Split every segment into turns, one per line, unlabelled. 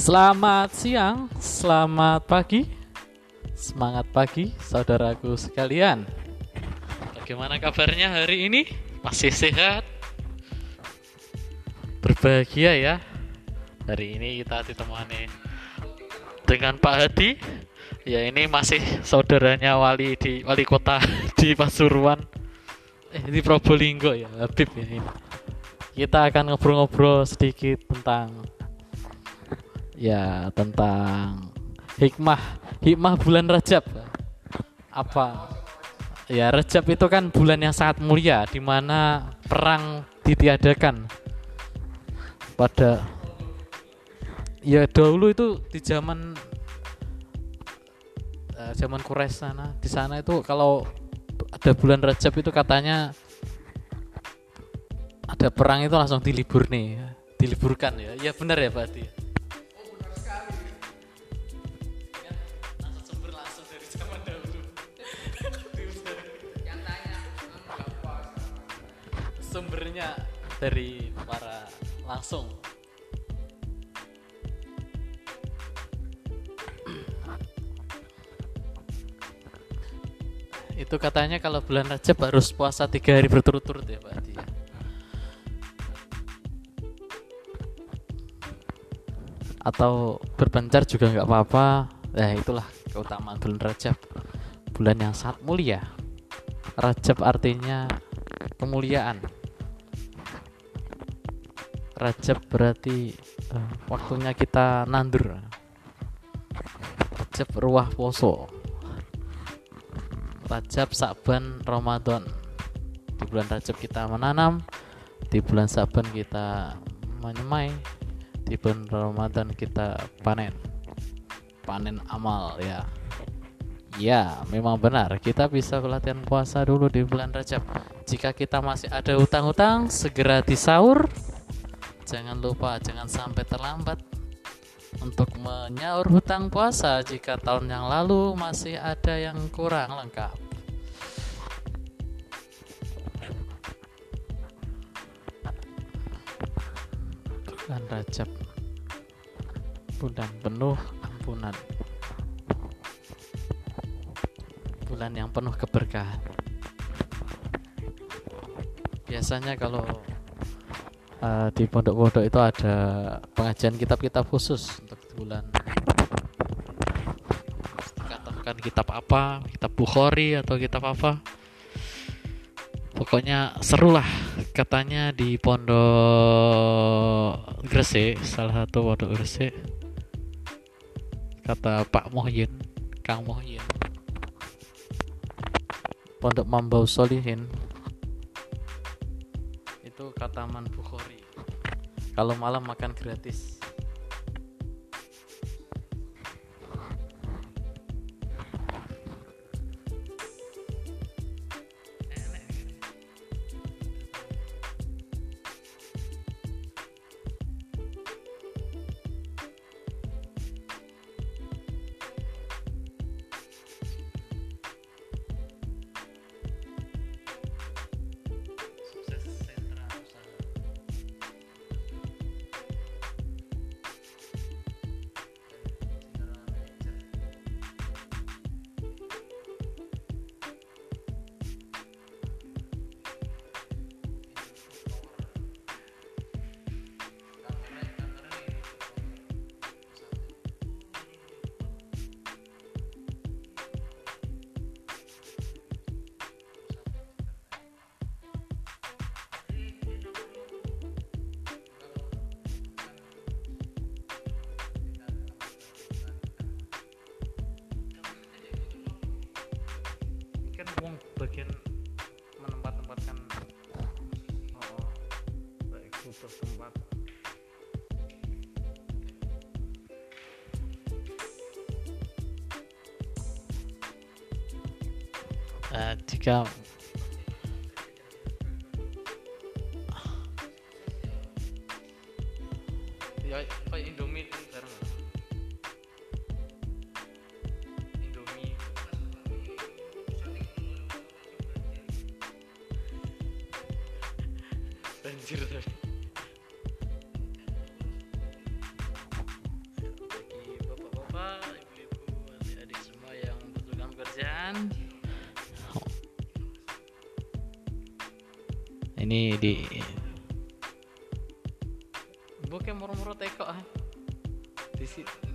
Selamat siang, selamat pagi, semangat pagi, saudaraku sekalian. Bagaimana kabarnya hari ini? Masih sehat? Berbahagia ya. Hari ini kita ditemani dengan Pak Hadi. Ya ini masih saudaranya wali di wali kota di Pasuruan. Eh di Probolinggo ya, Habib ya ini. Kita akan ngobrol-ngobrol sedikit tentang ya tentang hikmah hikmah bulan Rajab. Apa? Ya Rajab itu kan bulan yang sangat mulia di mana perang ditiadakan pada ya dahulu itu di zaman uh, zaman Quraisy sana di sana itu kalau ada bulan Rajab itu katanya ada perang itu langsung dilibur nih diliburkan ya. Ya benar ya Pak sumbernya dari para langsung. Itu katanya kalau bulan Rajab harus puasa tiga hari berturut-turut ya Pak Adi ya. atau berpencar juga nggak apa-apa. Ya itulah keutamaan bulan Rajab. Bulan yang sangat mulia. Rajab artinya kemuliaan Rajab berarti uh, waktunya kita nandur. Rajab ruah poso. Rajab, Saban, Ramadan. Di bulan Rajab kita menanam, di bulan Saban kita menyemai, di bulan Ramadan kita panen. Panen amal ya. Ya, memang benar. Kita bisa pelatihan puasa dulu di bulan Rajab. Jika kita masih ada hutang-hutang, segera disaur jangan lupa jangan sampai terlambat untuk menyaur hutang puasa jika tahun yang lalu masih ada yang kurang lengkap. Bulan Rajab bulan penuh ampunan bulan yang penuh keberkahan biasanya kalau uh, di pondok-pondok itu ada pengajian kitab-kitab khusus untuk bulan katakan kitab apa? Kitab Bukhari atau kitab apa? Pokoknya seru lah katanya di pondok Gresik salah satu pondok Gresik. Kata Pak Mohyin Kang Mohyin pondok Mambau Solihin itu kataman Bukhari. Kalau malam makan gratis butuh tempat uh, jika ya kayak Indomie bareng? Indomie. Banjir tadi ini di bukan murmur teko ah. Di situ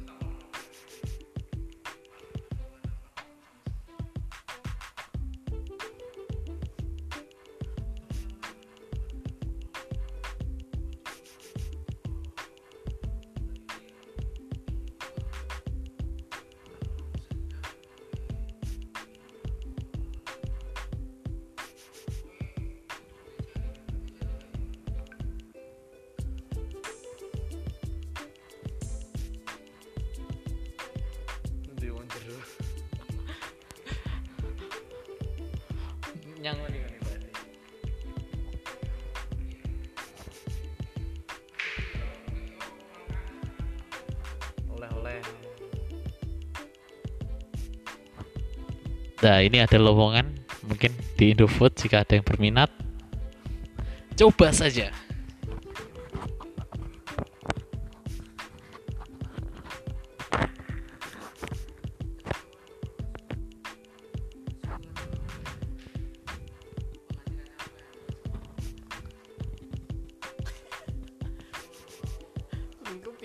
Berarti. Oleh-oleh. Nah ini ada lowongan mungkin di Indofood jika ada yang berminat coba saja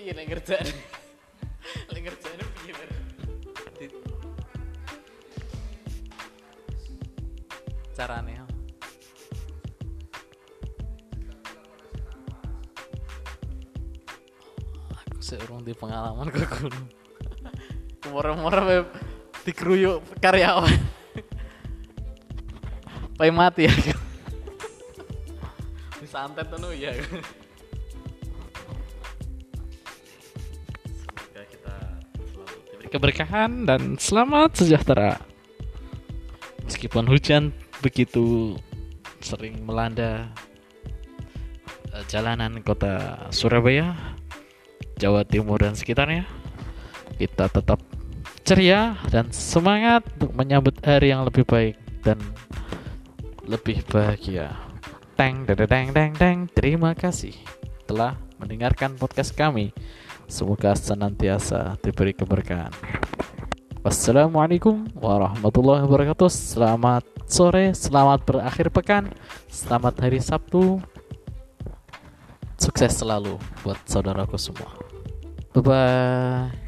piye nek ngerjain? Lek ngerjain piye Ber? Di- Carane ya. Aku sih urung di pengalaman ke gunung. Web dikeruyuk karyawan. Pai mati ya. Disantet tuh ya. Keberkahan dan selamat sejahtera. Meskipun hujan begitu sering melanda eh, jalanan kota Surabaya, Jawa Timur dan sekitarnya, kita tetap ceria dan semangat untuk menyambut hari yang lebih baik dan lebih bahagia. Teng, teng, teng, teng. Terima kasih telah mendengarkan podcast kami. Semoga senantiasa diberi keberkahan. Wassalamualaikum warahmatullahi wabarakatuh. Selamat sore, selamat berakhir pekan, selamat hari Sabtu. Sukses selalu buat saudaraku semua. Bye bye.